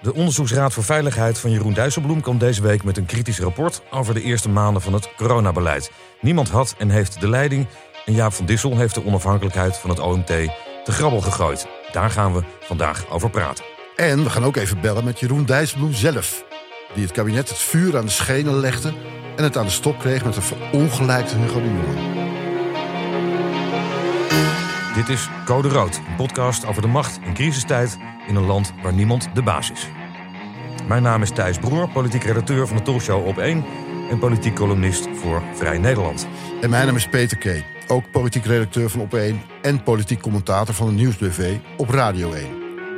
De Onderzoeksraad voor Veiligheid van Jeroen Dijsselbloem kwam deze week met een kritisch rapport over de eerste maanden van het coronabeleid. Niemand had en heeft de leiding en Jaap van Dissel heeft de onafhankelijkheid van het OMT te grabbel gegooid. Daar gaan we vandaag over praten. En we gaan ook even bellen met Jeroen Dijsselbloem zelf. Die het kabinet het vuur aan de schenen legde en het aan de stok kreeg met een verongelijkte Hugo de. Dit is Code Rood, een podcast over de macht in crisistijd in een land waar niemand de baas is. Mijn naam is Thijs Broer, politiek redacteur van de talkshow Op 1 en politiek columnist voor Vrij Nederland. En mijn naam is Peter K., ook politiek redacteur van Op 1 en politiek commentator van de Nieuwsbv op Radio 1.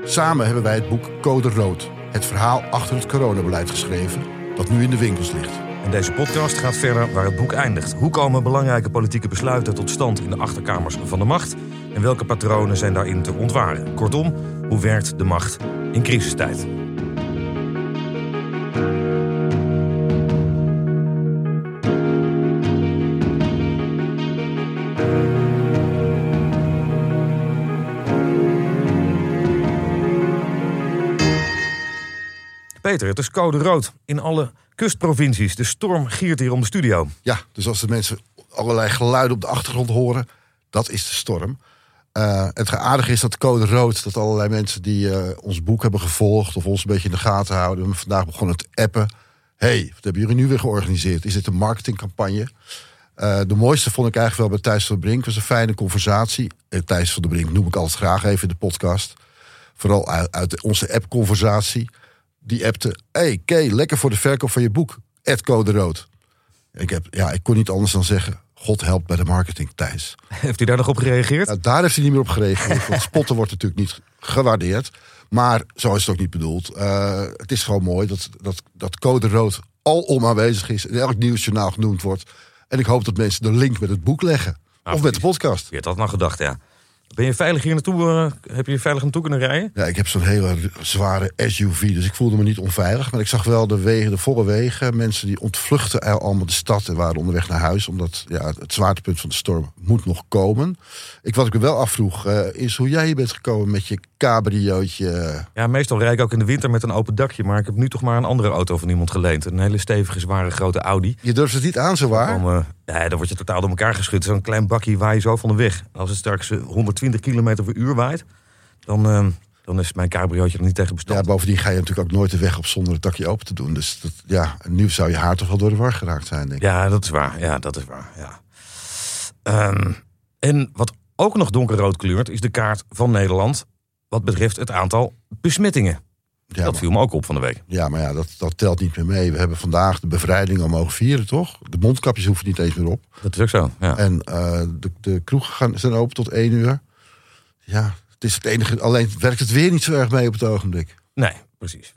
Samen hebben wij het boek Code Rood, het verhaal achter het coronabeleid geschreven, dat nu in de winkels ligt. En deze podcast gaat verder waar het boek eindigt. Hoe komen belangrijke politieke besluiten tot stand in de achterkamers van de macht? En welke patronen zijn daarin te ontwaren? Kortom, hoe werkt de macht in crisistijd? Peter, het is code rood in alle kustprovincies. De storm giert hier om de studio. Ja, dus als de mensen allerlei geluiden op de achtergrond horen, dat is de storm. Uh, het aardige is dat code rood, dat allerlei mensen die uh, ons boek hebben gevolgd of ons een beetje in de gaten houden, vandaag begonnen te appen. hey, wat hebben jullie nu weer georganiseerd? Is dit een marketingcampagne? Uh, de mooiste vond ik eigenlijk wel bij Thijs van der Brink. was een fijne conversatie. Thijs van der Brink noem ik altijd graag even in de podcast. Vooral uit, uit onze app-conversatie. Die appte, hey Kay, lekker voor de verkoop van je boek. Ed Code Rood. Ik, heb, ja, ik kon niet anders dan zeggen, God helpt bij de marketing, Thijs. Heeft hij daar nog op gereageerd? Nou, daar heeft hij niet meer op gereageerd. want spotten wordt natuurlijk niet gewaardeerd. Maar zo is het ook niet bedoeld. Uh, het is gewoon mooi dat, dat, dat code rood al aanwezig is. In elk nieuwsjournaal genoemd wordt. En ik hoop dat mensen de link met het boek leggen. Ah, of met de podcast. Je had dat nou gedacht, ja. Ben je veilig hier naartoe? Uh, heb je veilig naartoe kunnen rijden? Ja, ik heb zo'n hele zware SUV, dus ik voelde me niet onveilig. Maar ik zag wel de wegen, de volle wegen. Mensen die ontvluchten allemaal de stad en waren onderweg naar huis. Omdat ja, het zwaartepunt van de storm moet nog komen. Ik, wat ik me wel afvroeg, uh, is hoe jij hier bent gekomen met je cabriootje. Ja, meestal rijd ik ook in de winter met een open dakje. Maar ik heb nu toch maar een andere auto van iemand geleend. Een hele stevige, zware, grote Audi. Je durft het niet aan, zo waar? Om, uh, ja, dan word je totaal door elkaar geschud. Zo'n klein bakje waar je zo van de weg. Als het straks 120 km per uur waait, dan, uh, dan is mijn cabriootje er niet tegen bestand. Ja, bovendien ga je natuurlijk ook nooit de weg op zonder het dakje open te doen. Dus dat, ja, nu zou je haar toch wel door de war geraakt zijn, denk ik. Ja, dat is waar. Ja, dat is waar. Ja. Um, en wat ook nog donkerrood kleurt, is de kaart van Nederland wat betreft het aantal besmettingen. Ja, dat viel me ook op van de week. Ja, maar ja, dat, dat telt niet meer mee. We hebben vandaag de bevrijding al mogen vieren, toch? De mondkapjes hoeven niet eens meer op. Dat is ook zo, ja. En uh, de, de kroegen gaan, zijn open tot één uur. Ja, het is het enige. Alleen werkt het weer niet zo erg mee op het ogenblik. Nee, precies.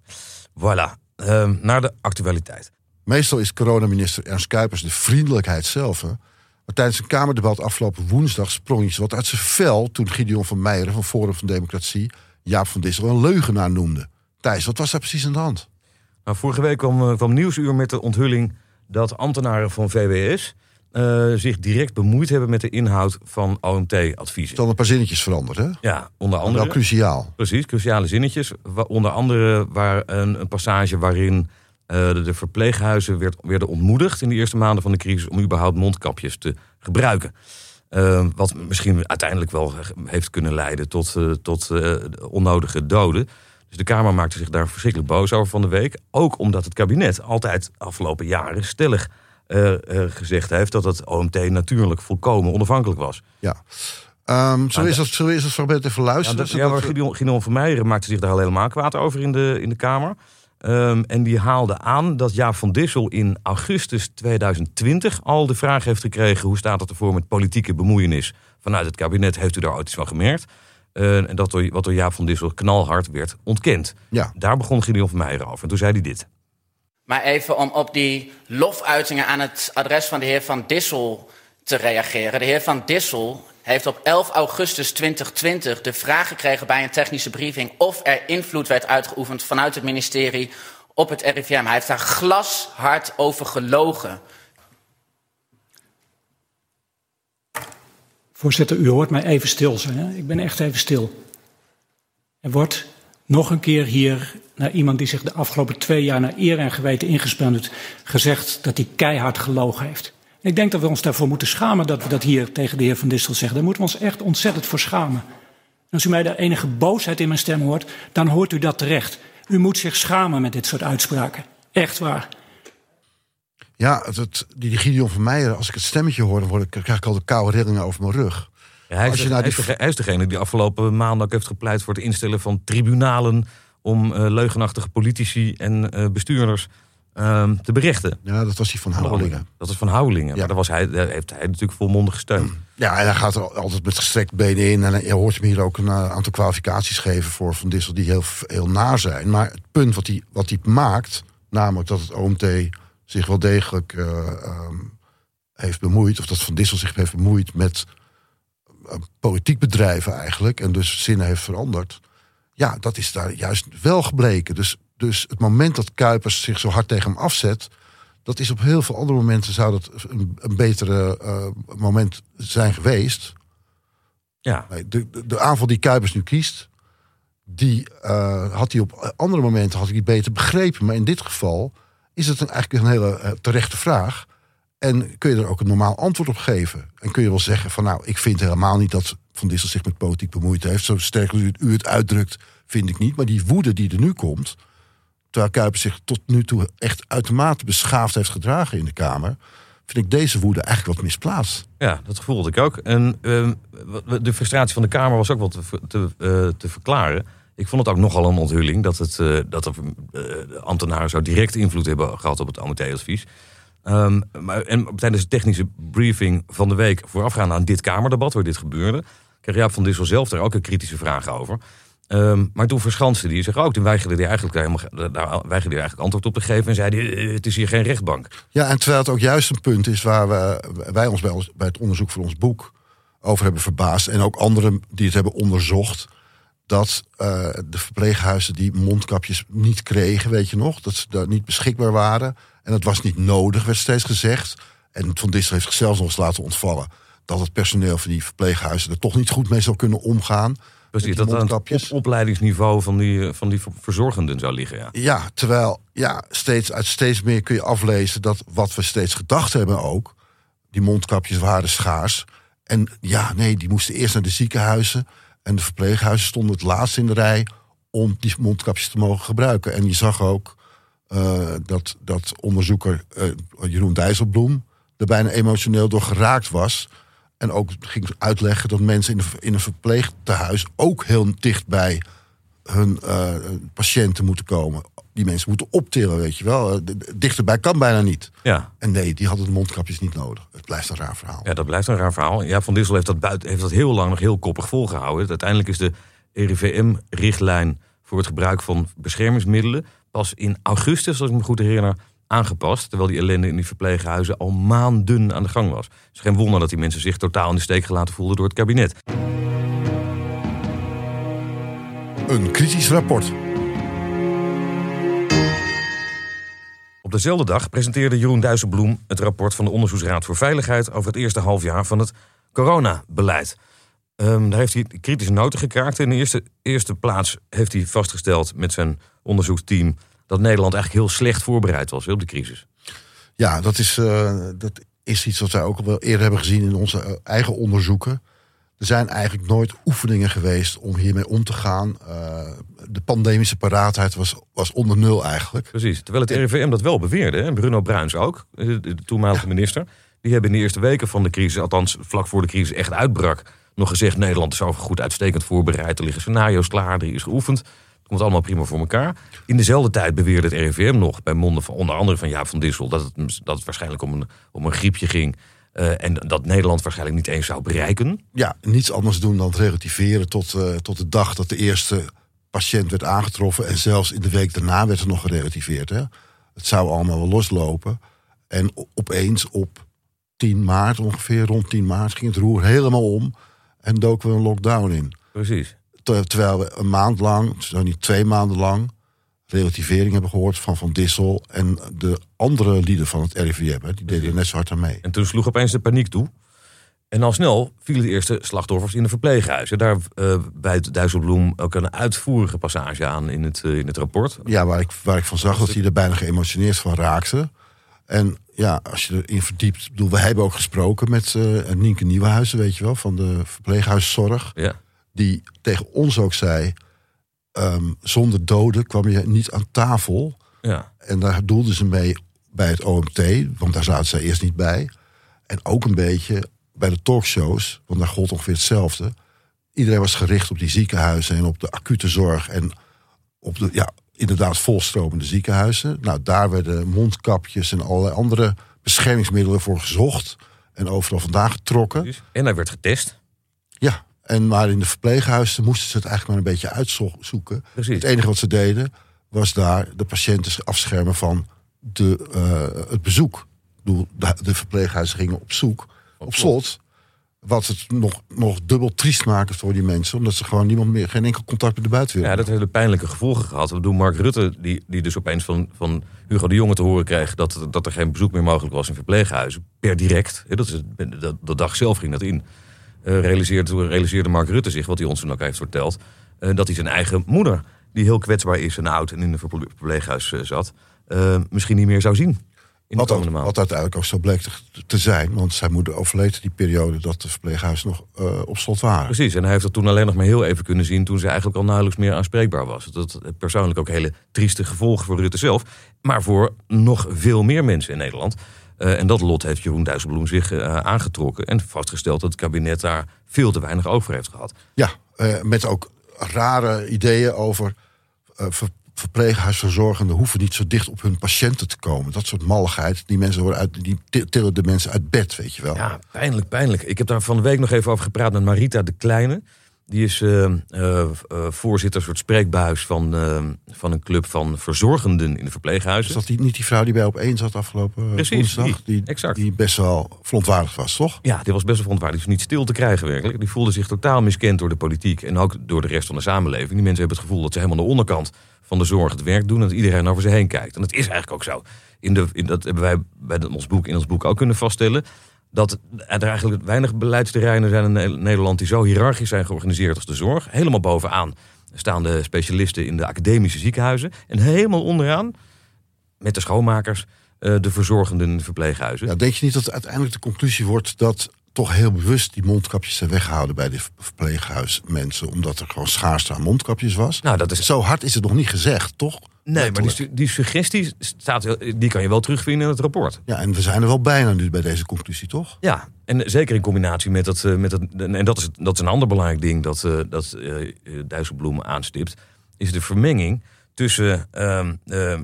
Voilà. Uh, naar de actualiteit. Meestal is coronaminister Ernst Kuipers de vriendelijkheid zelf. Hè? Maar tijdens een Kamerdebat afgelopen woensdag sprong iets wat uit zijn vel... toen Gideon van Meijeren van Forum van Democratie... Jaap van Dissel een leugenaar noemde. Thijs, wat was daar precies aan de hand? Nou, vorige week kwam, kwam Nieuwsuur met de onthulling... dat ambtenaren van VWS uh, zich direct bemoeid hebben met de inhoud van OMT-adviezen. Dan een paar zinnetjes veranderd, hè? Ja, onder andere. Wel cruciaal. Precies, cruciale zinnetjes. Onder andere waar een, een passage waarin uh, de, de, verpleeghuizen werd, werden ontmoedigd in de eerste maanden van de crisis om überhaupt mondkapjes te gebruiken. Uh, wat misschien uiteindelijk wel heeft kunnen leiden tot, tot onnodige doden. Dus de Kamer maakte zich daar verschrikkelijk boos over van de week. Ook omdat het kabinet altijd afgelopen jaren stellig uh, uh, gezegd heeft dat het OMT natuurlijk volkomen onafhankelijk was. Ja. Um, zo, is dat, zo is het fragment even luisteren. Ja, dat, ja maar Gideon, Gideon van Meijeren maakte zich daar al helemaal kwaad over in de, in de Kamer. Um, en die haalde aan dat Jaap van Dissel in augustus 2020 al de vraag heeft gekregen... hoe staat het ervoor met politieke bemoeienis vanuit het kabinet? Heeft u daar ooit iets van gemerkt? Uh, en dat door, wat door Jaap van Dissel knalhard werd ontkend. Ja. Daar begon Gideon van Meijeren over. En toen zei hij dit. Maar even om op die lofuitingen aan het adres van de heer Van Dissel te reageren. De heer Van Dissel heeft op 11 augustus 2020 de vraag gekregen bij een technische briefing of er invloed werd uitgeoefend vanuit het ministerie op het RIVM. Hij heeft daar glashard over gelogen. Voorzitter, u hoort mij even stil zijn. Hè? Ik ben echt even stil. Er wordt nog een keer hier naar iemand die zich de afgelopen twee jaar naar eer en geweten ingespannen heeft, gezegd dat hij keihard gelogen heeft. Ik denk dat we ons daarvoor moeten schamen dat we dat hier tegen de heer Van Distel zeggen. Daar moeten we ons echt ontzettend voor schamen. En als u mij daar enige boosheid in mijn stem hoort, dan hoort u dat terecht. U moet zich schamen met dit soort uitspraken. Echt waar. Ja, het, die Gideon van Meijer, als ik het stemmetje hoor, dan, word ik, krijg ik al de koude rillingen over mijn rug. Hij, is, nou hij, die- is de- hij is degene die afgelopen maand ook heeft gepleit voor het instellen van tribunalen om eh, leugenachtige politici en eh, bestuurders ehm, te berechten. Ja, dat was die van Houwelingen. Dat is van Houwelingen. Ja. Maar daar, was hij, daar heeft hij natuurlijk volmondig gesteund. Ja, en hij gaat er altijd met gestrekt benen in. En je hoort hem hier ook een eh, aantal kwalificaties geven voor Van Dissel die heel, heel naar zijn. Maar het punt wat hij, wat hij maakt, namelijk dat het OMT zich wel degelijk eh, ehm, heeft bemoeid, of dat Van Dissel zich heeft bemoeid met politiek bedrijven eigenlijk, en dus zinnen heeft veranderd. Ja, dat is daar juist wel gebleken. Dus, dus het moment dat Kuipers zich zo hard tegen hem afzet, dat is op heel veel andere momenten zou dat een, een betere eh, moment zijn geweest. Ja, Nee, de, de, de aanval die Kuipers nu kiest, die eh, had hij op andere momenten had hij beter begrepen. Maar in dit geval is het een, eigenlijk een hele eh, terechte vraag. En kun je er ook een normaal antwoord op geven. En kun je wel zeggen van nou, ik vind helemaal niet dat Van Dissel zich met politiek bemoeid heeft. Zo sterk als u, het- uitdrukt, vind ik niet. Maar die woede die er nu komt, terwijl Kuipers zich tot nu toe echt uitermate beschaafd heeft gedragen in de Kamer, vind ik deze woede eigenlijk wat misplaatst. ja, dat gevoelde ik ook. En ehm, de frustratie van de Kamer was ook wel te, eh, te verklaren. Ik vond het ook nogal een onthulling dat, het, eh, dat eh, de ambtenaren zo direct invloed hebben gehad op het OMT-advies. Ehm, maar, en tijdens de technische briefing van de week voorafgaand aan dit Kamerdebat, waar dit gebeurde, kreeg Jaap van Dissel zelf daar ook een kritische vraag over. Ehm, maar toen verschanste hij zich ook. Toen weigerde hij eigenlijk, helemaal, eigenlijk antwoord op te geven. En zei eh, het is hier geen rechtbank. Ja, en terwijl het ook juist een punt is waar we, wij ons bij, ons bij het onderzoek voor ons boek over hebben verbaasd. En ook anderen die het hebben onderzocht. Dat eh, de verpleeghuizen die mondkapjes niet kregen, weet je nog? Dat ze daar niet beschikbaar waren. En dat was niet nodig, werd steeds gezegd. En Van Dissel heeft zichzelf nog eens laten ontvallen. Dat het personeel van die verpleeghuizen er toch niet goed mee zou kunnen omgaan. Precies, dat aan het op- opleidingsniveau van die, van die verzorgenden zou liggen. Ja. Ja, terwijl ja, steeds, uit steeds meer kun je aflezen dat wat we steeds gedacht hebben ook, die mondkapjes waren schaars. En ja, nee, die moesten eerst naar de ziekenhuizen. En de verpleeghuizen stonden het laatst in de rij om die mondkapjes te mogen gebruiken. En je zag ook eh, dat, dat onderzoeker eh, Jeroen Dijsselbloem er bijna emotioneel door geraakt was. En ook ging uitleggen dat mensen in een, in een verpleegtehuis ook heel dicht bij hun eh, patiënten moeten komen. Die mensen moeten optillen, weet je wel. Dichterbij kan bijna niet. Ja, En nee, die hadden de mondkapjes niet nodig. Het blijft een raar verhaal. ja, dat blijft een raar verhaal. Ja, Van Dissel heeft dat, buiten, heeft dat heel lang nog heel koppig volgehouden. Uiteindelijk is de RIVM-richtlijn voor het gebruik van beschermingsmiddelen pas in augustus, als ik me goed herinner, aangepast. Terwijl die ellende in die verpleeghuizen al maanden aan de gang was. Het is geen wonder dat die mensen zich totaal in de steek gelaten voelden door het kabinet. Een kritisch rapport. Op dezelfde dag presenteerde Jeroen Dijsselbloem het rapport van de Onderzoeksraad voor Veiligheid over het eerste halfjaar van het coronabeleid. Ehm, daar heeft hij kritische noten gekraakt. In de eerste, eerste plaats heeft hij vastgesteld met zijn onderzoeksteam dat Nederland eigenlijk heel slecht voorbereid was op de crisis. Ja, dat is, eh, dat is iets wat wij ook al wel eerder hebben gezien in onze eh, eigen onderzoeken. Er zijn eigenlijk nooit oefeningen geweest om hiermee om te gaan. Eh, de pandemische paraatheid was, was onder nul eigenlijk. Precies. Terwijl het RIVM dat wel beweerde, hè, en Bruno Bruins ook, de, toenmalige minister. Die hebben in de eerste weken van de crisis, althans vlak voor de crisis echt uitbrak, nog gezegd: Nederland is zo goed uitstekend voorbereid. Er liggen scenario's klaar, er is geoefend. Het komt allemaal prima voor elkaar. In dezelfde tijd beweerde het RIVM nog, bij monden van onder andere van Jaap van Dissel, dat het, dat het waarschijnlijk om een, om een griepje ging. eh, en dat Nederland waarschijnlijk niet eens zou bereiken. Ja, niets anders doen dan het relativeren tot, eh, tot de dag dat de eerste patiënt werd aangetroffen. En zelfs in de week daarna werd er nog gerelativeerd. Hè? Het zou allemaal wel loslopen. En opeens op 10 maart, ongeveer rond 10 maart, ging het roer helemaal om. En doken we een lockdown in. Precies. Ter- terwijl we een maand lang, zo niet twee maanden lang, relativering hebben gehoord van Van Dissel en de andere lieden van het RIVM. Hè, die deden er net zo hard aan mee. En toen sloeg opeens de paniek toe. En al snel vielen de eerste slachtoffers in de verpleeghuizen. Daar uh, bijt Dijsselbloem ook een uitvoerige passage aan in het, uh, in het rapport. Ja, waar ik, waar ik van zag dat hij er bijna geëmotioneerd van raakte. En ja, als je erin verdiept... Bedoel, we hebben ook gesproken met uh, Nienke Nieuwenhuizen, weet je wel... van de verpleeghuiszorg. Ja. Die tegen ons ook zei... Um, zonder doden kwam je niet aan tafel. Ja. En daar doelden ze mee bij het OMT, want daar zaten zij eerst niet bij. En ook een beetje bij de talkshows, want daar gold ongeveer hetzelfde. Iedereen was gericht op die ziekenhuizen en op de acute zorg en op de, ja, inderdaad volstromende ziekenhuizen. Nou, daar werden mondkapjes en allerlei andere beschermingsmiddelen voor gezocht en overal vandaan getrokken. En hij werd getest. Ja, en maar in de verpleeghuizen moesten ze het eigenlijk maar een beetje uitzoeken. Precies. Het enige wat ze deden was daar de patiënten afschermen van de, uh, het bezoek. De, de verpleeghuizen gingen op zoek, op slot. Wat het nog, nog dubbel triest maakt voor die mensen. Omdat ze gewoon niemand meer, geen enkel contact met de buitenwereld. Ja, dat heeft hele pijnlijke gevolgen gehad. We doen Mark Rutte, die, die dus opeens van, van Hugo de Jonge te horen kreeg... Dat, dat er geen bezoek meer mogelijk was in verpleeghuizen. Per direct. Dat is, de, de dag zelf ging dat in. Uh, realiseerde, realiseerde Mark Rutte zich, wat hij ons toen ook heeft verteld... Uh, dat hij zijn eigen moeder, die heel kwetsbaar is en oud... en in een verpleeghuis uh, zat, misschien niet meer zou zien. Wat, wat uiteindelijk ook zo bleek te, te zijn. Want zijn moeder overleed die periode dat de verpleeghuizen nog uh, op slot waren. Precies, en hij heeft dat toen alleen nog maar heel even kunnen zien... toen ze eigenlijk al nauwelijks meer aanspreekbaar was. Dat persoonlijk ook hele trieste gevolgen voor Rutte zelf. Maar voor nog veel meer mensen in Nederland. Uh, en dat lot heeft Jeroen Dijsselbloem zich uh, aangetrokken. En vastgesteld dat het kabinet daar veel te weinig over heeft gehad. Ja, met ook rare ideeën over verpleeghuisverzorgenden hoeven niet zo dicht op hun patiënten te komen. Dat soort malligheid. Die mensen worden uit, die tillen de mensen uit bed, weet je wel. Ja, pijnlijk, pijnlijk. Ik heb daar van de week nog even over gepraat met Marita de Kleine. Die is uh, uh, voorzitter, soort spreekbuis van, van een club van verzorgenden in de verpleeghuizen. Is dat die, niet die vrouw die bij op één zat afgelopen Precies, woensdag? Die, exact. die best wel verontwaardigd was, toch? Ja, die was best wel verontwaardigd. Die is niet stil te krijgen werkelijk. Die voelde zich totaal miskend door de politiek en ook door de rest van de samenleving. Die mensen hebben het gevoel dat ze helemaal aan de onderkant van de zorg het werk doen en dat iedereen over ze heen kijkt. En dat is eigenlijk ook zo. In de, in, dat hebben wij bij ons boek, in ons boek ook kunnen vaststellen dat er eigenlijk weinig beleidsterreinen zijn in Nederland die zo hiërarchisch zijn georganiseerd als de zorg. Helemaal bovenaan staan de specialisten in de academische ziekenhuizen. En helemaal onderaan, met de schoonmakers, de verzorgenden in de verpleeghuizen. Ja, denk je niet dat uiteindelijk de conclusie wordt dat toch heel bewust die mondkapjes zijn weggehouden bij de verpleeghuismensen, omdat er gewoon schaarste aan mondkapjes was? Nou, dat is... Zo hard is het nog niet gezegd, toch? Nee, maar die, die, suggestie staat, die kan je wel terugvinden in het rapport. Ja, en we zijn er wel bijna nu bij deze conclusie, toch? Ja, en zeker in combinatie met dat. Met dat en dat is, dat is een ander belangrijk ding dat, uh, dat uh, Dijsselbloem aanstipt. Is de vermenging tussen. Uh,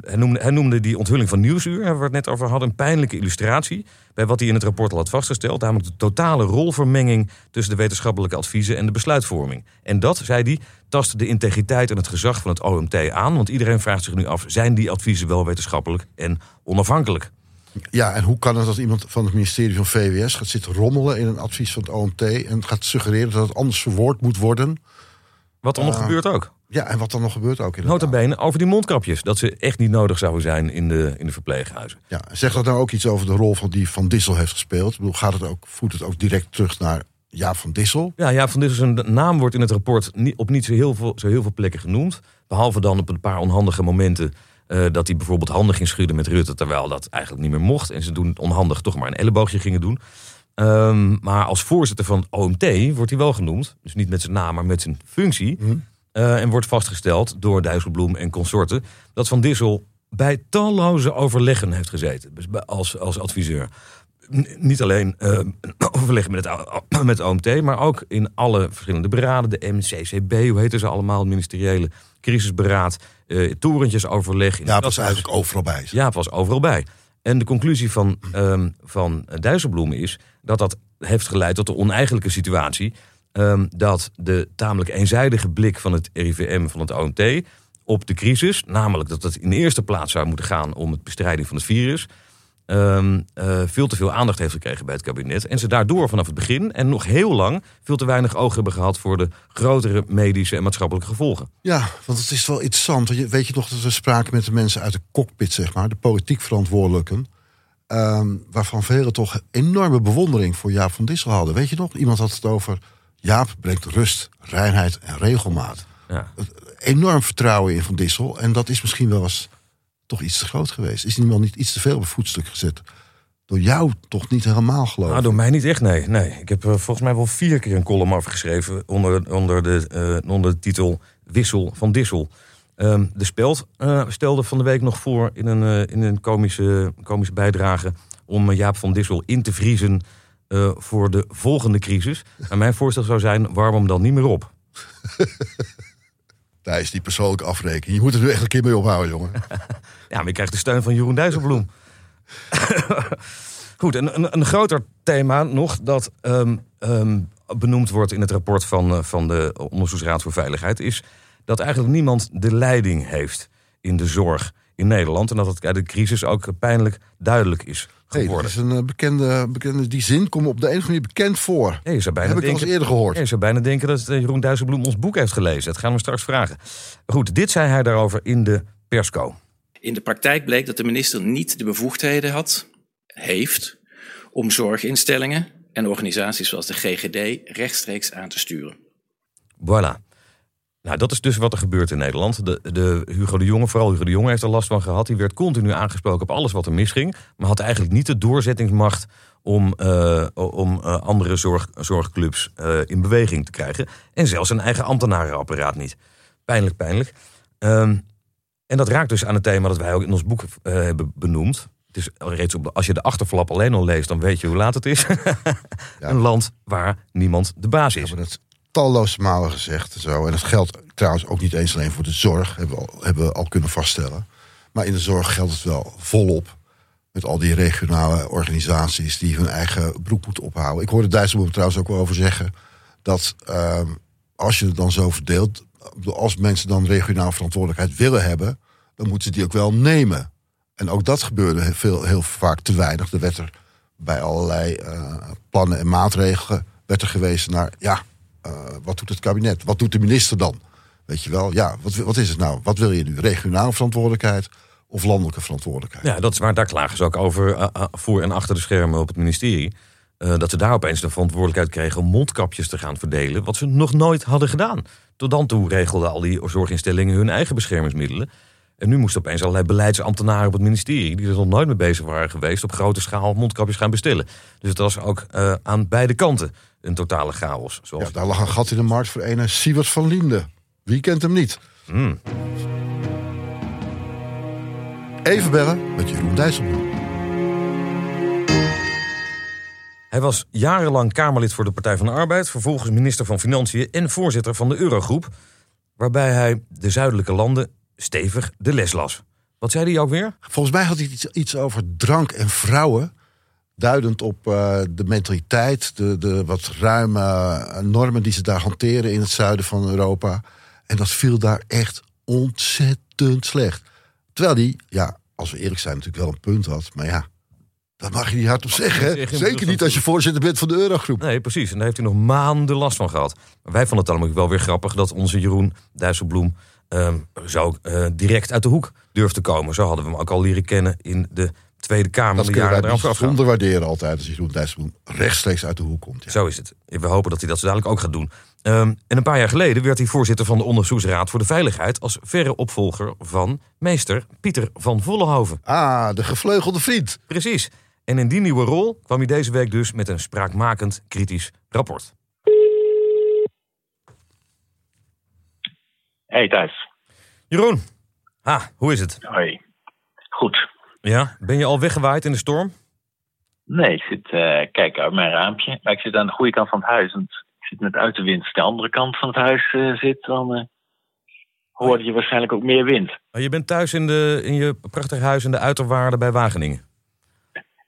hij, noemde, hij noemde die onthulling van Nieuwsuur, waar we het net over hadden, een pijnlijke illustratie. Bij wat hij in het rapport al had vastgesteld. Namelijk de totale rolvermenging tussen de wetenschappelijke adviezen en de besluitvorming. En dat, zei hij, tast de integriteit en het gezag van het OMT aan. Want iedereen vraagt zich nu af: zijn die adviezen wel wetenschappelijk en onafhankelijk? Ja, en hoe kan het dat iemand van het ministerie van VWS gaat zitten rommelen in een advies van het OMT en gaat suggereren dat het anders verwoord moet worden? Wat uh, nog gebeurt ook. Ja, en wat dan nog gebeurt ook. Nota bene over die mondkapjes. Dat ze echt niet nodig zouden zijn in de, in de verpleeghuizen. Ja, zegt dat nou ook iets over de rol van die Van Dissel heeft gespeeld? Ik bedoel, gaat het ook, voert het ook direct terug naar Jaap van Dissel? Ja, Jaap van Dissel zijn naam wordt in het rapport op niet zo heel veel, zo heel veel plekken genoemd. Behalve dan op een paar onhandige momenten. Uh, dat hij bijvoorbeeld handen ging schudden met Rutte. Terwijl dat eigenlijk niet meer mocht. En ze doen het onhandig toch maar een elleboogje gingen doen. Um, maar als voorzitter van het OMT wordt hij wel genoemd. Dus niet met zijn naam, maar met zijn functie. Hm. Uh, en wordt vastgesteld door Dijsselbloem en consorten dat Van Dissel bij talloze overleggen heeft gezeten als, als adviseur. Niet alleen uh, overleggen met het, met het OMT, maar ook in alle verschillende beraden. De MCCB, hoe heten ze allemaal? Het ministeriële crisisberaad, uh, torentjes overleg. Ja, was eigenlijk overal bij. Ja, het was overal bij. En de conclusie van, um, van Dijsselbloem is dat dat heeft geleid tot de oneigenlijke situatie Um, dat de tamelijk eenzijdige blik van het RIVM, van het OMT, op de crisis, namelijk dat het in de eerste plaats zou moeten gaan om het bestrijding van het virus, um, uh, veel te veel aandacht heeft gekregen bij het kabinet. En ze daardoor vanaf het begin en nog heel lang veel te weinig oog hebben gehad voor de grotere medische en maatschappelijke gevolgen. Ja, want het is wel interessant. Weet je nog dat we spraken met de mensen uit de cockpit, zeg maar, de politiek verantwoordelijken. ehm, waarvan velen toch enorme bewondering voor Jaap van Dissel hadden. Weet je nog? Iemand had het over Jaap brengt rust, reinheid en regelmaat. Ja. Enorm vertrouwen in Van Dissel. En dat is misschien wel eens toch iets te groot geweest. Is iemand niet iets te veel op het voetstuk gezet? Door jou toch niet helemaal geloof Nou, ik. door mij niet echt, nee. nee. Ik heb eh, volgens mij wel vier keer een column afgeschreven onder, onder, de, eh, onder de titel Wissel van Dissel. Ehm, de Speld eh, stelde van de week nog voor in een, in een komische, komische bijdrage om Jaap van Dissel in te vriezen voor de volgende crisis. En mijn voorstel zou zijn, warm hem dan niet meer op. Thijs, die persoonlijke afrekening. Je moet er nu echt een keer mee ophouden, jongen. Ja, maar je krijgt de steun van Jeroen Dijsselbloem. Goed, een, een, een groter thema nog dat ehm, ehm, benoemd wordt in het rapport van, eh, van de Onderzoeksraad voor Veiligheid... is dat eigenlijk niemand de leiding heeft in de zorg in Nederland. En dat het uit de crisis ook pijnlijk duidelijk is Nee, dat geworden. is een eh, bekende, bekende... Die zin komt op de een of andere manier bekend voor. Ja, je zou bijna Heb ik al eens eerder gehoord. Je zou bijna denken dat eh, Jeroen Dijsselbloem ons boek heeft gelezen. Dat gaan we straks vragen. Goed, dit zei hij daarover in de persco. In de praktijk bleek dat de minister niet de bevoegdheden had, heeft, om zorginstellingen en organisaties zoals de GGD rechtstreeks aan te sturen. Voilà. Nou, dat is dus wat er gebeurt in Nederland. De, de Hugo de Jonge, vooral Hugo de Jonge heeft er last van gehad. Die werd continu aangesproken op alles wat er misging. Maar had eigenlijk niet de doorzettingsmacht om, eh, om eh, andere zorg, zorgclubs eh, in beweging te krijgen. En zelfs zijn eigen ambtenarenapparaat niet. Pijnlijk, pijnlijk. Ehm, en dat raakt dus aan het thema dat wij ook in ons boek eh, hebben benoemd. Het is reeds op de, als je de achterflap alleen al leest, dan weet je hoe laat het is. Een land waar niemand de baas We is. hebben het talloze malen gezegd. en Zo. En dat geldt trouwens ook niet eens alleen voor de zorg. Hebben we, al, hebben we al kunnen vaststellen. Maar in de zorg geldt het wel volop. Met al die regionale organisaties die hun eigen broek moeten ophouden. Ik hoorde Dijsselbloem trouwens ook wel over zeggen. Dat ehm, als je het dan zo verdeelt. Als mensen dan regionaal verantwoordelijkheid willen hebben. Dan moeten ze die ook wel nemen. En ook dat gebeurde heel, veel, heel vaak te weinig. Er werd er bij allerlei eh, plannen en maatregelen werd er gewezen naar, ja, eh, wat doet het kabinet? Wat doet de minister dan? Weet je wel, ja, wat, wat is het nou? Wat wil je nu? Regionale verantwoordelijkheid of landelijke verantwoordelijkheid? Ja, dat is waar, daar klagen ze ook over eh, voor en achter de schermen op het ministerie. Dat ze daar opeens de verantwoordelijkheid kregen om mondkapjes te gaan verdelen. Wat ze nog nooit hadden gedaan. Tot dan toe regelden al die zorginstellingen hun eigen beschermingsmiddelen. En nu moesten opeens allerlei beleidsambtenaren op het ministerie... die er nog nooit mee bezig waren geweest... op grote schaal mondkapjes gaan bestellen. Dus het was ook eh, aan beide kanten een totale chaos. Zoals Ja, daar lag een gat in de markt voor een Sievert van Liende. Wie kent hem niet? Hmm. Even bellen met Jeroen Dijsselbloem. Hij was jarenlang Kamerlid voor de Partij van de Arbeid... vervolgens minister van Financiën en voorzitter van de Eurogroep... waarbij hij de zuidelijke landen stevig de les las. Wat zei hij ook weer? Volgens mij had hij iets, iets over drank en vrouwen. Duidend op eh, de mentaliteit, de, de wat ruime eh, normen die ze daar hanteren in het zuiden van Europa. En dat viel daar echt ontzettend slecht. Terwijl die, ja, als we eerlijk zijn, natuurlijk wel een punt had. Maar ja, dat mag je niet hardop zeggen. hè? Zeggen, Zeker niet als je voorzitter bent van de Eurogroep. Nee, precies. En daar heeft hij nog maanden last van gehad. Maar wij vonden het ook wel weer grappig dat onze Jeroen Dijsselbloem ehm, zo eh, direct uit de hoek durft te komen. Zo hadden we hem ook al leren kennen in de Tweede Kamer. Dat kunnen wij eraf afgaan. bijzonder waarderen altijd als Jeroen Dijsselbloem rechtstreeks uit de hoek komt. Ja. Zo is het. We hopen dat hij dat zo dadelijk ook gaat doen. Ehm, en een paar jaar geleden werd hij voorzitter van de Onderzoeksraad voor de Veiligheid... als verre opvolger van meester Pieter van Vollenhoven. Ah, de gevleugelde vriend. Precies. En in die nieuwe rol kwam hij deze week dus met een spraakmakend kritisch rapport. Hey Thijs. Jeroen, ha, hoe is het? Hoi. Goed. Ja, ben je al weggewaaid in de storm? Nee, ik zit eh kijken uit mijn raampje. Maar ik zit aan de goede kant van het huis. Want ik zit met uiterwind. Als je aan de andere kant van het huis eh, zit, dan eh hoor je waarschijnlijk ook meer wind. Oh, je bent thuis in, de, in je prachtig huis in de uiterwaarden bij Wageningen.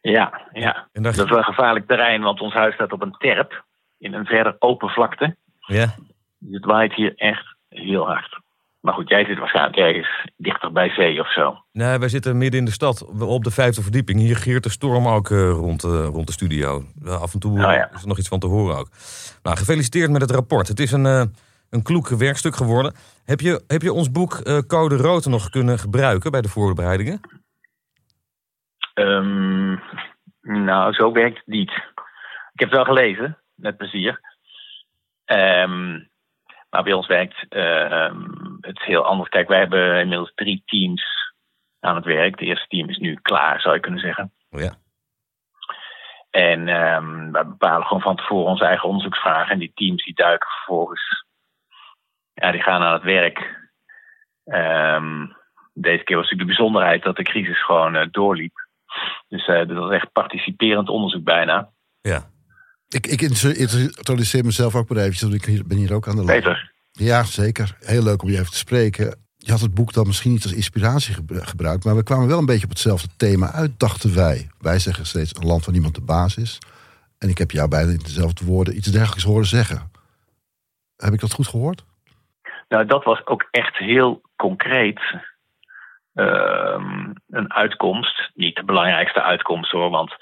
Ja, ja. En Dat is wel gevaarlijk terrein, want ons huis staat op een terp. In een verder open vlakte. Ja, Dus het waait hier echt heel hard. Maar goed, jij zit waarschijnlijk ergens dichter bij zee of zo. nee, wij zitten midden in de stad op de vijfde verdieping. Hier giert de storm ook eh, rond, eh, rond de studio. Af en toe Oh ja. is er nog iets van te horen ook. Nou, gefeliciteerd met het rapport. Het is een, eh, een kloek werkstuk geworden. Heb je, heb je ons boek Code Rood nog kunnen gebruiken bij de voorbereidingen? Ehm, nou, zo werkt het niet. Ik heb het wel gelezen, met plezier. Ehm, maar bij ons werkt ehm, het heel anders. Kijk, wij hebben inmiddels drie teams aan het werk. Het eerste team is nu klaar, zou je kunnen zeggen. Oh ja. En um, wij bepalen gewoon van tevoren onze eigen onderzoeksvragen. En die teams die duiken vervolgens. Ja, die gaan aan het werk. Um, deze keer was natuurlijk de bijzonderheid dat de crisis gewoon uh, doorliep. Dus uh, dat was echt participerend onderzoek bijna. Ja. Ik, ik introduceer mezelf ook maar eventjes, want ik ben hier ook aan de lijn. Peter. Ja, zeker. Heel leuk om je even te spreken. Je had het boek dan misschien niet als inspiratie gebruikt, maar we kwamen wel een beetje op hetzelfde thema uit, dachten wij. Wij zeggen steeds een land waar niemand de baas is. En ik heb jou bijna in dezelfde woorden iets dergelijks horen zeggen. Heb ik dat goed gehoord? Nou, dat was ook echt heel concreet een uitkomst. Niet de belangrijkste uitkomst hoor, want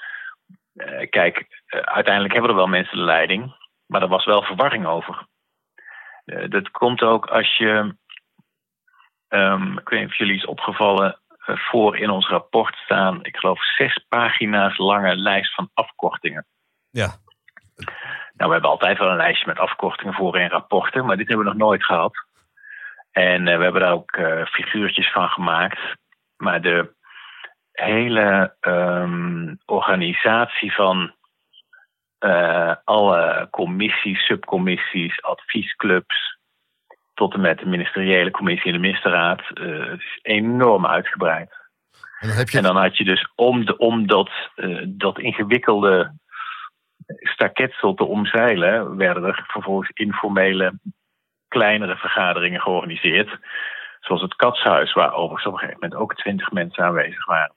uh, kijk, uh, uiteindelijk hebben er wel mensen de leiding, maar er was wel verwarring over. Uh, dat komt ook als je Um, ik weet niet of jullie is opgevallen. Voor in ons rapport staan, ik geloof, zes pagina's lange lijst van afkortingen. Ja. Nou, we hebben altijd wel een lijstje met afkortingen voor in rapporten, maar dit hebben we nog nooit gehad. En uh, we hebben daar ook uh, figuurtjes van gemaakt. Maar de hele um, organisatie van alle commissies, subcommissies, adviesclubs, tot en met de ministeriële commissie en de ministerraad. Uh, het is enorm uitgebreid. En dan, heb je... en dan had je dus om, de, om dat, uh, dat ingewikkelde staketsel te omzeilen, werden er vervolgens informele kleinere vergaderingen georganiseerd. Zoals het Katshuis, waar overigens op een gegeven moment ook twintig mensen aanwezig waren.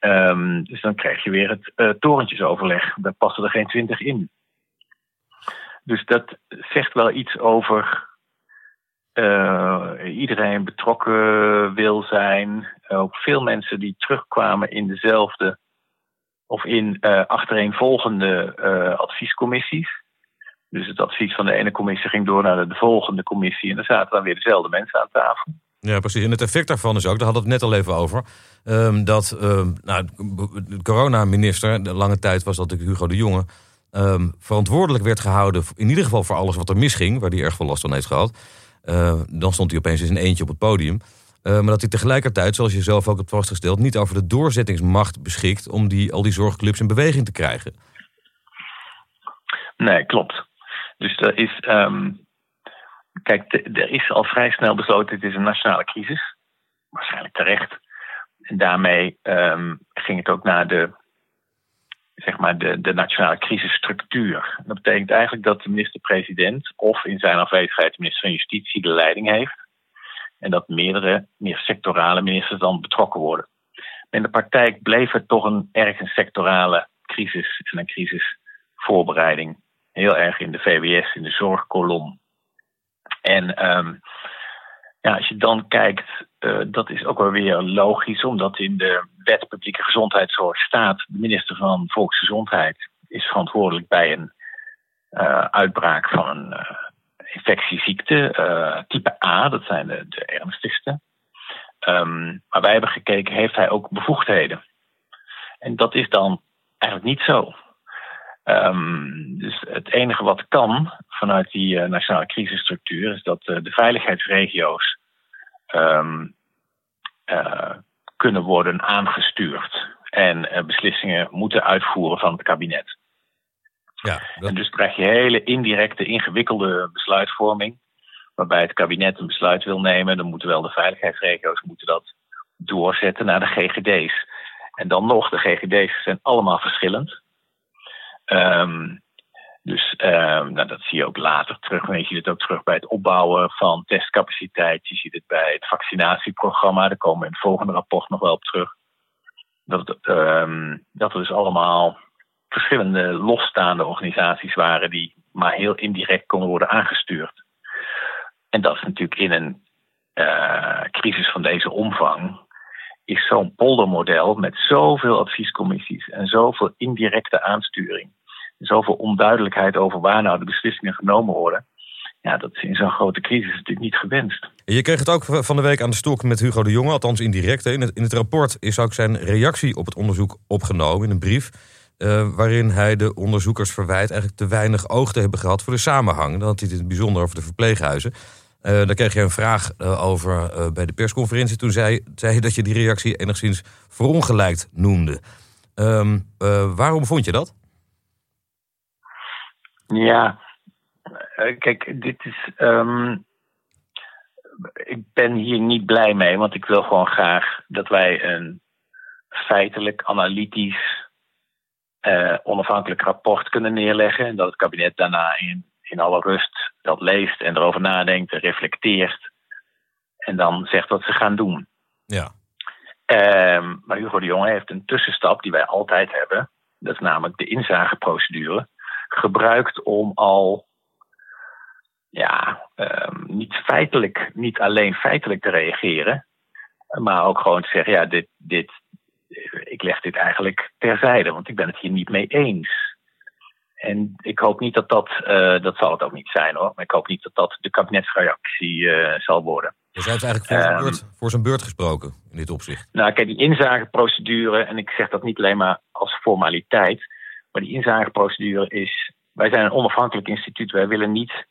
Um, dus dan krijg je weer het uh, torentjesoverleg. Daar passen er geen twintig in. Dus dat zegt wel iets over uh, iedereen betrokken wil zijn. Ook veel mensen die terugkwamen in dezelfde of in uh, achtereenvolgende adviescommissies. Dus het advies van de ene commissie ging door naar de, de volgende commissie. En dan zaten dan weer dezelfde mensen aan tafel. Ja, precies. En het effect daarvan is ook, daar hadden we het net al even over. Um, dat um, nou, de coronaminister, de lange tijd was dat natuurlijk Hugo de Jonge. Um, verantwoordelijk werd gehouden, in ieder geval voor alles wat er misging, waar hij erg veel last van heeft gehad. Uh, dan stond hij opeens in zijn eentje op het podium. Uh, maar dat hij tegelijkertijd, zoals je zelf ook hebt vastgesteld, niet over de doorzettingsmacht beschikt om die, al die zorgclubs in beweging te krijgen. Nee, klopt. Dus er is, um, kijk, er is al vrij snel besloten: het is een nationale crisis. Waarschijnlijk terecht. En daarmee um, ging het ook naar de, zeg maar de, de nationale crisisstructuur. Dat betekent eigenlijk dat de minister-president of in zijn afwezigheid de minister van Justitie de leiding heeft. En dat meerdere, meer sectorale ministers dan betrokken worden. In de praktijk bleef het toch een erg een sectorale crisis en een crisisvoorbereiding. Heel erg in de VWS, in de zorgkolom. En um, ja, als je dan kijkt, uh, dat is ook wel weer logisch, omdat in de wet publieke gezondheidszorg staat: de minister van Volksgezondheid is verantwoordelijk bij een uh, uitbraak van een uh, infectieziekte, type A, dat zijn de, de ernstigste. Um, maar wij hebben gekeken, heeft hij ook bevoegdheden? En dat is dan eigenlijk niet zo. Um, dus het enige wat kan vanuit die uh, nationale crisisstructuur is dat uh, de veiligheidsregio's um, uh, kunnen worden aangestuurd en beslissingen moeten uitvoeren van het kabinet. Ja, dat... En dus krijg je hele indirecte, ingewikkelde besluitvorming. Waarbij het kabinet een besluit wil nemen, dan moeten wel de veiligheidsregio's moeten dat doorzetten naar de GGD's. En dan nog, de GGD's zijn allemaal verschillend. Um, dus um, nou, dat zie je ook later terug. Je ziet het ook terug bij het opbouwen van testcapaciteit. Je ziet het bij het vaccinatieprogramma. Daar komen we in het volgende rapport nog wel op terug. Dat, um, dat er dus allemaal verschillende losstaande organisaties waren die maar heel indirect konden worden aangestuurd. En dat is natuurlijk in een uh, crisis van deze omvang is zo'n poldermodel met zoveel adviescommissies en zoveel indirecte aansturing zoveel onduidelijkheid over waar nou de beslissingen genomen worden, ja, dat is in zo'n grote crisis natuurlijk niet gewenst. Je kreeg het ook van de week aan de stok met Hugo de Jonge, althans indirect. In het, in het rapport is ook zijn reactie op het onderzoek opgenomen in een brief. Uh, waarin hij de onderzoekers verwijt eigenlijk te weinig oog te hebben gehad voor de samenhang. Dan had hij het in het bijzonder over de verpleeghuizen. Uh, daar kreeg je een vraag uh, over bij de persconferentie. Toen zei, zei je dat je die reactie enigszins verongelijkt noemde. Um, waarom vond je dat? Ja, kijk, dit is. Um, ik ben hier niet blij mee, want ik wil gewoon graag dat wij een feitelijk, analytisch, uh, onafhankelijk rapport kunnen neerleggen. En dat het kabinet daarna in, in alle rust dat leest en erover nadenkt, reflecteert. En dan zegt wat ze gaan doen. Ja. Um, maar Hugo de Jonge heeft een tussenstap die wij altijd hebben. Dat is namelijk de inzageprocedure. Gebruikt om al ja, um, niet feitelijk, niet alleen feitelijk te reageren, maar ook gewoon te zeggen: ja, dit, dit, ik leg dit eigenlijk terzijde, want ik ben het hier niet mee eens. En ik hoop niet dat dat, uh, dat zal het ook niet zijn hoor, maar ik hoop niet dat dat de kabinetsreactie uh, zal worden. Dus hij heeft eigenlijk voor, um, zijn beurt, voor zijn beurt gesproken in dit opzicht. Nou, kijk, die inzageprocedure, en ik zeg dat niet alleen maar als formaliteit, maar die inzageprocedure is. Wij zijn een onafhankelijk instituut, wij willen niet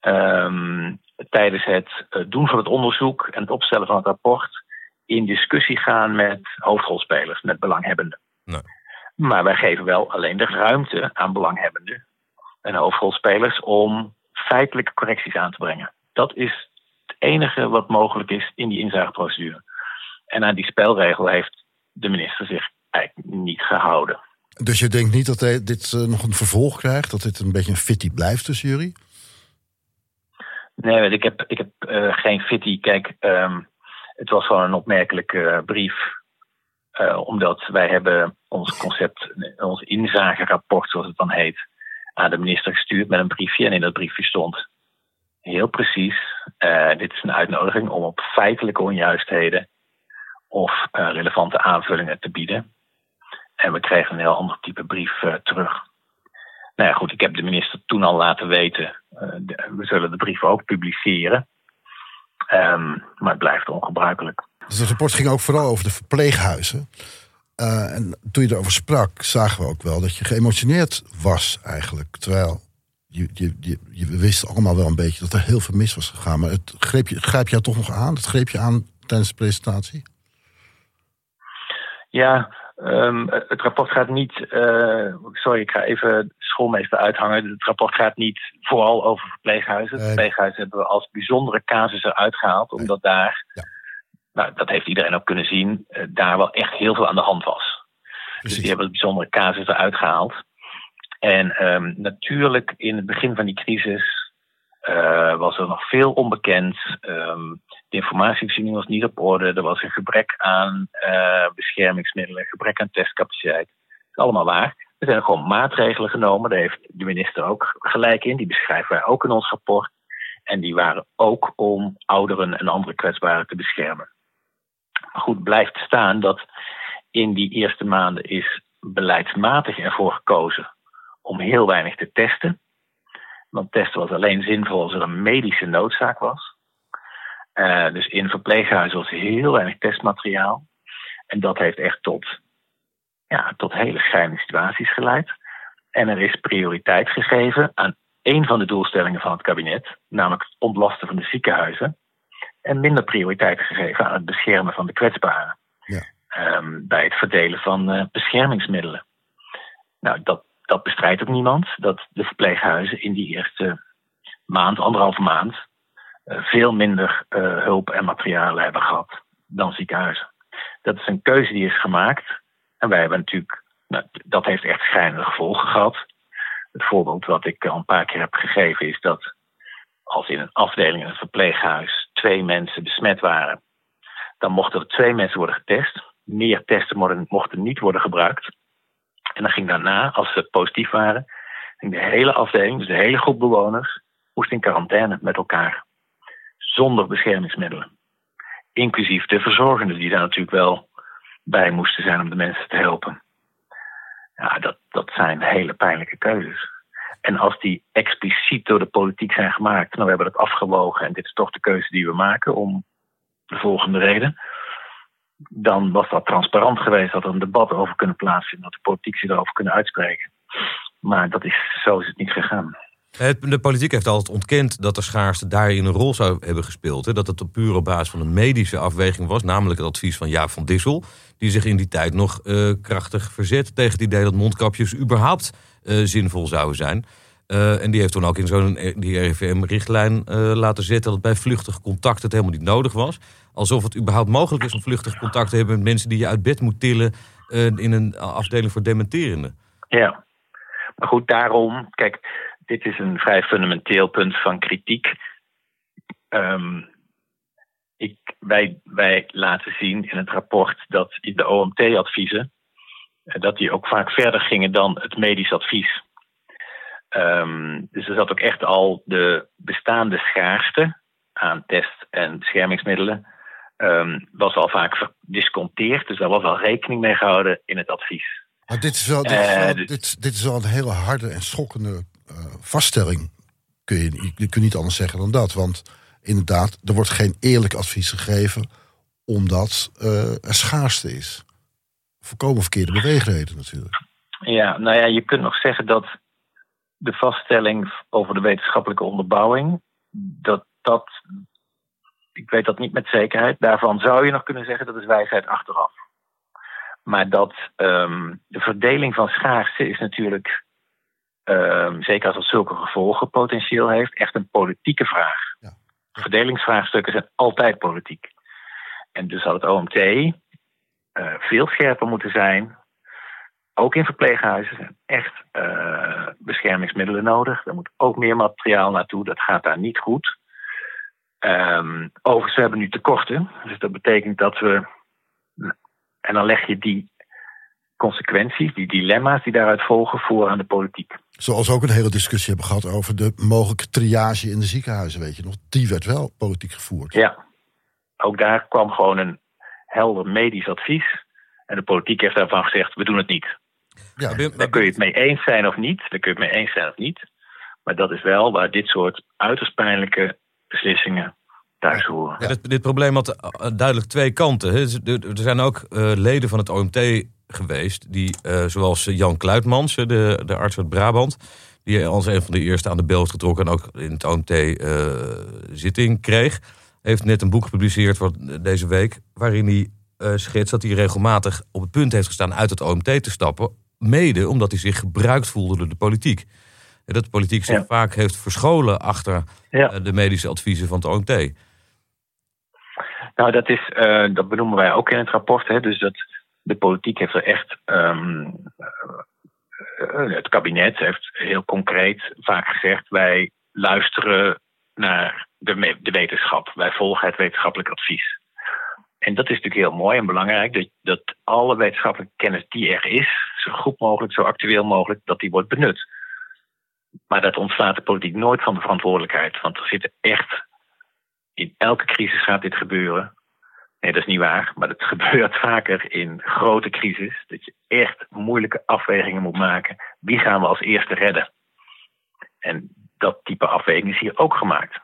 um, tijdens het uh, doen van het onderzoek en het opstellen van het rapport in discussie gaan met hoofdrolspelers, met belanghebbenden. Nee. Maar wij geven wel alleen de ruimte aan belanghebbenden en hoofdrolspelers om feitelijke correcties aan te brengen. Dat is het enige wat mogelijk is in die inzageprocedure. En aan die spelregel heeft de minister zich eigenlijk niet gehouden. Dus je denkt niet dat dit uh, nog een vervolg krijgt? Dat dit een beetje een fitty blijft tussen jullie? Nee, ik heb, ik heb uh, geen fitty. Kijk, um, het was gewoon een opmerkelijke brief. Uh, omdat wij hebben ons concept, ons inzagerapport, zoals het dan heet, aan de minister gestuurd met een briefje. En in dat briefje stond heel precies: dit is een uitnodiging om op feitelijke onjuistheden of relevante aanvullingen te bieden. En we kregen een heel ander type brief terug. Nou ja, goed, ik heb de minister toen al laten weten. De, we zullen de brief ook publiceren. Um, maar het blijft ongebruikelijk. Dus het rapport ging ook vooral over de verpleeghuizen. Uh, en toen je erover sprak, zagen we ook wel dat je geëmotioneerd was eigenlijk. Terwijl je, je, je, je wist allemaal wel een beetje dat er heel veel mis was gegaan. Maar het greep je, grijp je jou toch nog aan? Het greep je aan tijdens de presentatie? Ja, Um, het rapport gaat niet. Uh, sorry, ik ga even schoolmeester uithangen. Het rapport gaat niet vooral over verpleeghuizen. Nee. Verpleeghuizen hebben we als bijzondere casus eruit gehaald, omdat nee. daar. Ja. Nou, dat heeft iedereen ook kunnen zien. Uh, daar wel echt heel veel aan de hand was. Precies. Dus die hebben bijzondere casus eruit gehaald. En um, natuurlijk in het begin van die crisis uh, was er nog veel onbekend. Um, de informatievoorziening was niet op orde. Er was een gebrek aan uh, beschermingsmiddelen, gebrek aan testcapaciteit. Dat is allemaal waar. Er zijn gewoon maatregelen genomen. Daar heeft de minister ook gelijk in. Die beschrijven wij ook in ons rapport. En die waren ook om ouderen en andere kwetsbaren te beschermen. Goed, blijft staan dat in die eerste maanden is beleidsmatig ervoor gekozen om heel weinig te testen. Want testen was alleen zinvol als er een medische noodzaak was. Uh, dus in verpleeghuizen was heel weinig testmateriaal. En dat heeft echt tot, ja, tot hele schrijnende situaties geleid. En er is prioriteit gegeven aan één van de doelstellingen van het kabinet, namelijk het ontlasten van de ziekenhuizen. En minder prioriteit gegeven aan het beschermen van de kwetsbaren. Ja. Um, bij het verdelen van uh, beschermingsmiddelen. Nou, dat, dat bestrijdt ook niemand. Dat de verpleeghuizen in die eerste maand, anderhalve maand, uh, veel minder uh, hulp en materialen hebben gehad dan ziekenhuizen. Dat is een keuze die is gemaakt. En wij hebben natuurlijk, nou, dat heeft echt schrijnende gevolgen gehad. Het voorbeeld wat ik al een paar keer heb gegeven is dat als in een afdeling in een verpleeghuis twee mensen besmet waren, dan mochten er twee mensen worden getest. Meer testen mochten niet worden gebruikt. En dan ging daarna, als ze positief waren, ging de hele afdeling, dus de hele groep bewoners, moest in quarantaine met elkaar zonder beschermingsmiddelen. Inclusief de verzorgenden die daar natuurlijk wel bij moesten zijn om de mensen te helpen. Ja, dat, dat zijn hele pijnlijke keuzes. En als die expliciet door de politiek zijn gemaakt, nou we hebben het afgewogen en dit is toch de keuze die we maken om de volgende reden, dan was dat transparant geweest, had er een debat over kunnen plaatsvinden, dat de politiek zich erover kunnen uitspreken. Maar dat is, zo is het niet gegaan. De politiek heeft altijd ontkend dat de schaarste daarin een rol zou hebben gespeeld. Hè? Dat het op puur op basis van een medische afweging was, namelijk het advies van Jaap van Dissel, die zich in die tijd nog uh, krachtig verzet tegen het idee dat mondkapjes überhaupt uh, zinvol zouden zijn. Uh, en die heeft toen ook in zo'n RIVM-richtlijn laten zetten dat bij vluchtig contact het helemaal niet nodig was. Alsof het überhaupt mogelijk is om vluchtig contact te hebben met mensen die je uit bed moet tillen in een afdeling voor dementerenden. Ja, maar goed, daarom, kijk, dit is een vrij fundamenteel punt van kritiek. Um, ik, wij, wij laten zien in het rapport dat de OMT-adviezen, dat die ook vaak verder gingen dan het medisch advies. Um, dus er zat ook echt al de bestaande schaarste aan test- en beschermingsmiddelen, um, was al vaak gedisconteerd. Dus daar was al rekening mee gehouden in het advies. Maar dit is wel, dit is wel, dit, dit is wel een hele harde en schokkende uh, vaststelling. Kun je, je kunt niet anders zeggen dan dat. Want inderdaad, er wordt geen eerlijk advies gegeven omdat uh, er schaarste is. Voorkomen verkeerde beweegreden natuurlijk. Ja, nou ja, je kunt nog zeggen dat de vaststelling over de wetenschappelijke onderbouwing, dat dat, ik weet dat niet met zekerheid, daarvan zou je nog kunnen zeggen dat is wijsheid achteraf. Maar dat um, de verdeling van schaarste is natuurlijk, um, zeker als het zulke gevolgen potentieel heeft, echt een politieke vraag. Ja. Verdelingsvraagstukken zijn altijd politiek. En dus had het OMT uh, veel scherper moeten zijn. Ook in verpleeghuizen zijn echt uh, beschermingsmiddelen nodig. Er moet ook meer materiaal naartoe. Dat gaat daar niet goed. Um, overigens, we hebben nu tekorten. Dus dat betekent dat we en dan leg je die consequenties, die dilemma's die daaruit volgen, voor aan de politiek. Zoals we ook een hele discussie hebben gehad over de mogelijke triage in de ziekenhuizen, weet je nog. Die werd wel politiek gevoerd. Ja, ook daar kwam gewoon een helder medisch advies. En de politiek heeft daarvan gezegd, we doen het niet. Ja, daar kun je het mee eens zijn of niet. Daar kun je het mee eens zijn of niet. Maar dat is wel waar dit soort uiterst pijnlijke beslissingen ja, dit, dit, probleem had eh, duidelijk twee kanten. Er zijn ook uh, leden van het OMT geweest, die, uh, zoals Jan Kluitmans, de, de arts uit Brabant, die als een van de eerste aan de bel is getrokken en ook in het OMT uh, zitting kreeg, heeft net een boek gepubliceerd wat, deze week, waarin hij schetst dat hij regelmatig op het punt heeft gestaan uit het OMT te stappen, mede omdat hij zich gebruikt voelde door de politiek. Dat de politiek zich vaak heeft verscholen achter ja. de medische adviezen van het OMT. Nou, dat, is, uh, dat benoemen wij ook in het rapport. Hè, dus dat de politiek heeft er echt. Um, uh, het kabinet heeft heel concreet vaak gezegd: wij luisteren naar de, de wetenschap. Wij volgen het wetenschappelijk advies. En dat is natuurlijk heel mooi en belangrijk, dat, dat alle wetenschappelijke kennis die er is, zo goed mogelijk, zo actueel mogelijk, dat die wordt benut. Maar dat ontslaat de politiek nooit van de verantwoordelijkheid. Want er zitten echt in elke crisis gaat dit gebeuren. Nee, dat is niet waar, maar het gebeurt vaker in grote crisis. Dat je echt moeilijke afwegingen moet maken. Wie gaan we als eerste redden? En dat type afweging is hier ook gemaakt.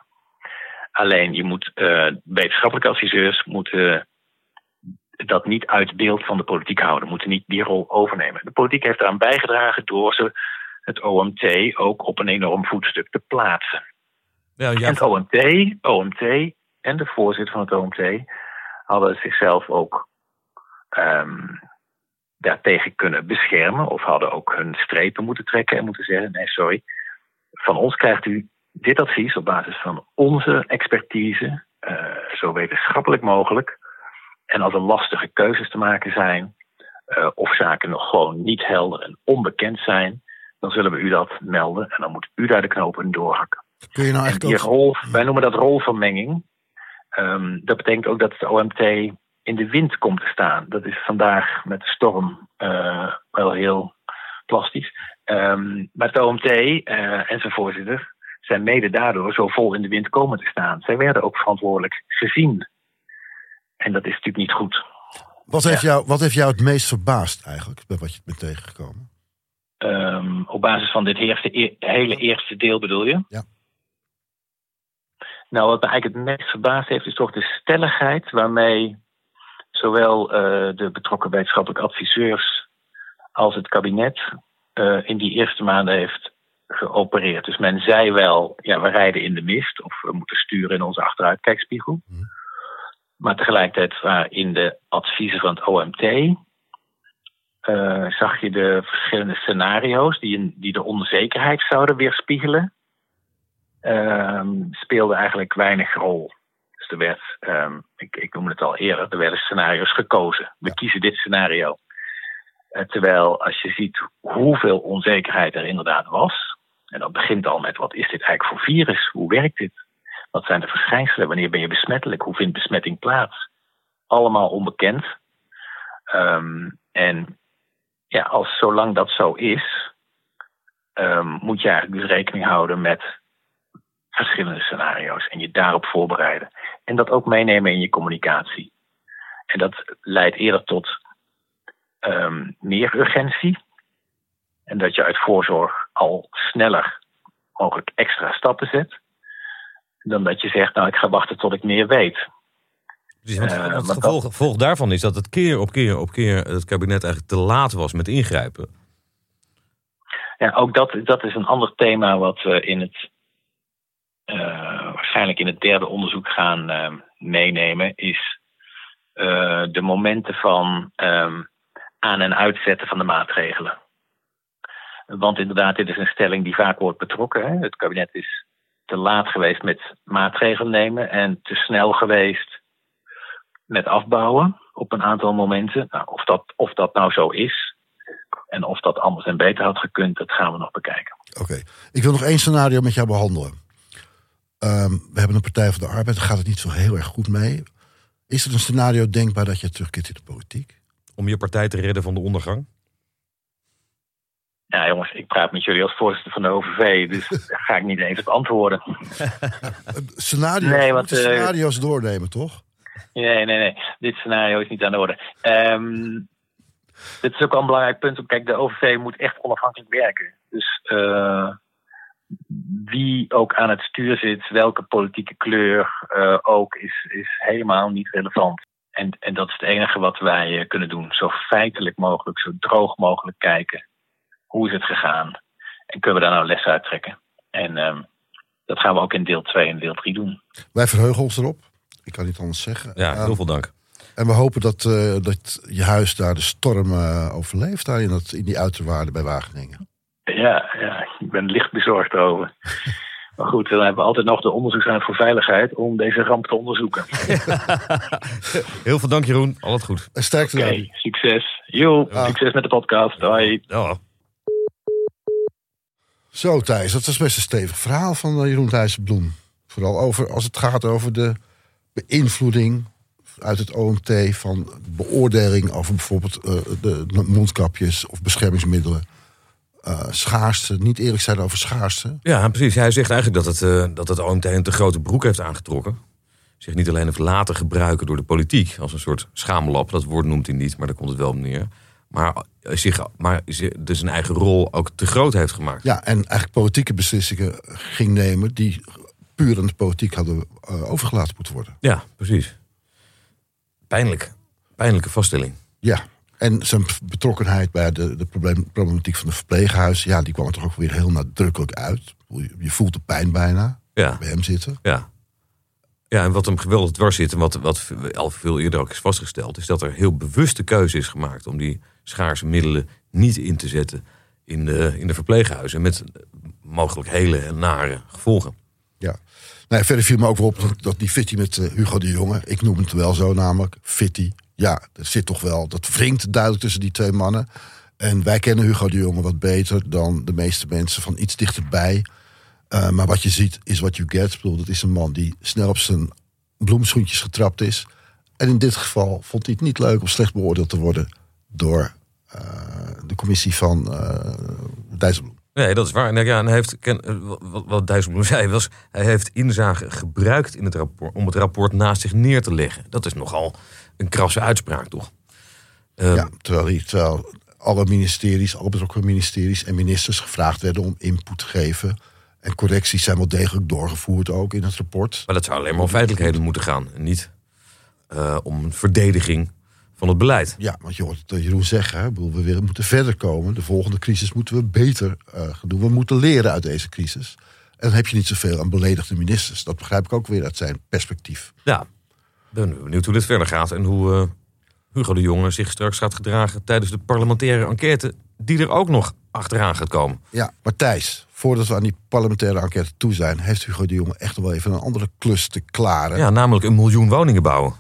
Alleen je moet, uh, wetenschappelijke adviseurs moeten dat niet uit beeld van de politiek houden, moeten niet die rol overnemen. De politiek heeft eraan bijgedragen door ze het OMT ook op een enorm voetstuk te plaatsen. Ja, ja. En het OMT, OMT en de voorzitter van het OMT hadden zichzelf ook um, daartegen kunnen beschermen. Of hadden ook hun strepen moeten trekken en moeten zeggen: nee, sorry. Van ons krijgt u dit advies op basis van onze expertise, uh, zo wetenschappelijk mogelijk. En als er lastige keuzes te maken zijn, uh, of zaken nog gewoon niet helder en onbekend zijn, dan zullen we u dat melden en dan moet u daar de knopen doorhakken. Kun je nou en die rol, wij noemen dat rolvermenging. Um, dat betekent ook dat het OMT in de wind komt te staan. Dat is vandaag met de storm uh, wel heel plastisch. Um, maar het OMT uh, en zijn voorzitter zijn mede daardoor zo vol in de wind komen te staan. Zij werden ook verantwoordelijk gezien. En dat is natuurlijk niet goed. Wat heeft, jou, wat heeft jou het meest verbaasd eigenlijk, bij wat je bent tegengekomen? Ehm, op basis van dit eerste, e- hele eerste deel bedoel je? Ja. Nou, wat me eigenlijk het meest verbaasd heeft, is toch de stelligheid waarmee zowel eh, de betrokken wetenschappelijke adviseurs als het kabinet eh, in die eerste maanden heeft geopereerd. Dus men zei wel, ja, we rijden in de mist of we moeten sturen in onze achteruitkijkspiegel. Maar tegelijkertijd waren in de adviezen van het OMT eh, zag je de verschillende scenario's die, die de onzekerheid zouden weerspiegelen, ehm, speelde eigenlijk weinig rol. Dus er werd, ehm, ik, ik noemde het al eerder, er werden scenario's gekozen. We kiezen dit scenario. Eh, terwijl als je ziet hoeveel onzekerheid er inderdaad was, en dat begint al met wat is dit eigenlijk voor virus? Hoe werkt dit? Wat zijn de verschijnselen? Wanneer ben je besmettelijk? Hoe vindt besmetting plaats? Allemaal onbekend. Ehm, en ja, als zolang dat zo is, ehm, moet je eigenlijk dus rekening houden met verschillende scenario's en je daarop voorbereiden. En dat ook meenemen in je communicatie. En dat leidt eerder tot ehm, meer urgentie. En dat je uit voorzorg al sneller mogelijk extra stappen zet. Dan dat je zegt, nou ik ga wachten tot ik meer weet. Precies, want, Eh, het maar gevolg, gevolg daarvan is dat het keer op keer op keer het kabinet eigenlijk te laat was met ingrijpen. Ja, ook dat, dat is een ander thema wat we in het, eh, waarschijnlijk in het derde onderzoek gaan eh, meenemen, is de momenten van ehm, aan- en uitzetten van de maatregelen. Want inderdaad, dit is een stelling die vaak wordt betrokken. Hè? Het kabinet is te laat geweest met maatregelen nemen en te snel geweest met afbouwen op een aantal momenten. Nou, of, dat, of dat nou zo is en of dat anders en beter had gekund, dat gaan we nog bekijken. Oké, ik wil nog één scenario met jou behandelen. Ehm, we hebben een Partij van de Arbeid, daar gaat het niet zo heel erg goed mee. Is er een scenario denkbaar dat je terugkeert in de politiek? Om je partij te redden van de ondergang. Ja, jongens, ik praat met jullie als voorzitter van de OVV, dus daar ga ik niet eens op antwoorden. Scenario's, Nee, we want, eh, scenario's doornemen, toch? Nee, nee, nee. Dit scenario is niet aan de orde. Ehm, dit is ook wel een belangrijk punt. Kijk, de OVV moet echt onafhankelijk werken. Dus eh, wie ook aan het stuur zit, welke politieke kleur eh, ook, is, is helemaal niet relevant. En, en dat is het enige wat wij eh, kunnen doen. Zo feitelijk mogelijk, zo droog mogelijk kijken. Hoe is het gegaan? En kunnen we daar nou les uit trekken? En ehm, dat gaan we ook in deel 2 en deel 3 doen. Wij verheugen ons erop. Ik kan niet anders zeggen. Ja, Ehm, heel veel dank. En we hopen dat, eh, dat je huis daar de storm eh, overleeft, daar in, dat, in die uiterwaarden bij Wageningen. Ja, ja, ik ben licht bezorgd over. Maar goed, dan hebben we altijd nog de onderzoeksraad voor veiligheid om deze ramp te onderzoeken. Heel veel dank Jeroen, al het goed. En sterkte Oké, daar. succes. Jo, Ja. succes met de podcast. Hoi. Ja. Zo Thijs, dat was best een stevig verhaal van eh, Jeroen Dijsselbloem. Vooral over, als het gaat over de beïnvloeding uit het OMT van beoordeling over bijvoorbeeld eh, de, mondkapjes of beschermingsmiddelen. Eh, schaarste, niet eerlijk zijn over schaarste. Ja, precies. Hij zegt eigenlijk dat het, eh, dat het OMT een te grote broek heeft aangetrokken. Zich niet alleen heeft laten gebruiken door de politiek als een soort schaamlap. Dat woord noemt hij niet, maar daar komt het wel op neer. Maar, zich, maar dus zijn eigen rol ook te groot heeft gemaakt. Ja, en eigenlijk politieke beslissingen ging nemen die puur aan de politiek hadden eh, overgelaten moeten worden. Ja, precies. Pijnlijk. Pijnlijke vaststelling. Ja, en zijn betrokkenheid bij de, de probleem, problematiek van de verpleeghuis, ja, die kwam er toch ook weer heel nadrukkelijk uit. Je, je voelt de pijn bijna Ja, bij hem zitten. ja. Ja, en wat hem geweldig dwars zit, en wat, wat al veel eerder ook is vastgesteld, is dat er heel bewuste keuze is gemaakt om die schaarse middelen niet in te zetten in de, in de verpleeghuizen. Met mogelijk hele en nare gevolgen. Ja. Nou, verder viel me ook wel op dat, die fitty met eh, Hugo de Jonge, ik noem het wel zo namelijk, fitty. Ja, er zit toch wel, dat wringt duidelijk tussen die twee mannen. En wij kennen Hugo de Jonge wat beter dan de meeste mensen van iets dichterbij. Eh, maar wat je ziet is wat you get. Ik bedoel, dat is een man die snel op zijn bloemschoentjes getrapt is. En in dit geval vond hij het niet leuk om slecht beoordeeld te worden door eh, de commissie van eh Dijsselbloem. Nee, dat is waar. En, ja, en hij heeft, eh, wat, wat Dijsselbloem zei, was hij heeft inzage gebruikt in het rapport om het rapport naast zich neer te leggen. Dat is nogal een krasse uitspraak, toch? Eh, Ja, terwijl, hij, terwijl alle ministeries, alle betrokken ministeries en ministers gevraagd werden om input te geven. En correcties zijn wel degelijk doorgevoerd ook in het rapport. Maar dat zou alleen maar om feitelijkheden moeten gaan. En niet uh, om een verdediging van het beleid. Ja, want je hoort het Jeroen zeggen. Hè? We weer moeten verder komen. De volgende crisis moeten we beter uh, doen. We moeten leren uit deze crisis. En dan heb je niet zoveel aan beledigde ministers. Dat begrijp ik ook weer uit zijn perspectief. Ja, ben benieuwd hoe dit verder gaat. En hoe uh, Hugo de Jonge zich straks gaat gedragen tijdens de parlementaire enquête. Die er ook nog achteraan gaat komen. Ja, maar Thijs, voordat we aan die parlementaire enquête toe zijn... heeft Hugo de Jonge echt wel even een andere klus te klaren. Ja, namelijk een miljoen woningen bouwen.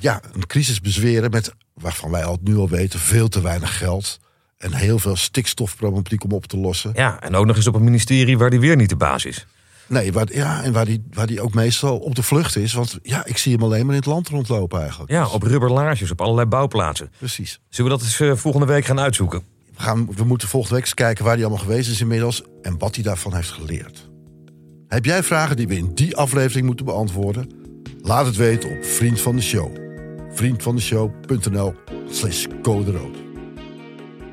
Ja, een crisis bezweren met, waarvan wij al nu al weten, veel te weinig geld. En heel veel stikstofproblematiek om op te lossen. Ja, en ook nog eens op een ministerie waar die weer niet de baas is. Nee, waar, ja, en waar die, waar die ook meestal op de vlucht is. Want ja, ik zie hem alleen maar in het land rondlopen eigenlijk. Ja, op rubberlaarsjes, op allerlei bouwplaatsen. Precies. Zullen we dat eens uh, volgende week gaan uitzoeken? We, gaan, we moeten volgende week eens kijken waar hij allemaal geweest is inmiddels. En wat hij daarvan heeft geleerd. Heb jij vragen die we in die aflevering moeten beantwoorden? Laat het weten op Vriend van de Show. Vriendvandeshow.nl slash code rood.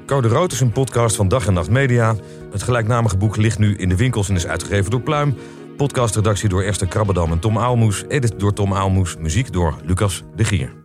Code Rood is een podcast van Dag en Nacht Media. Het gelijknamige boek ligt nu in de winkels en is uitgegeven door Pluim. Podcastredactie door Esther Krabbedam en Tom Aalmoes. Edit door Tom Aalmoes. Muziek door Lucas de Gier.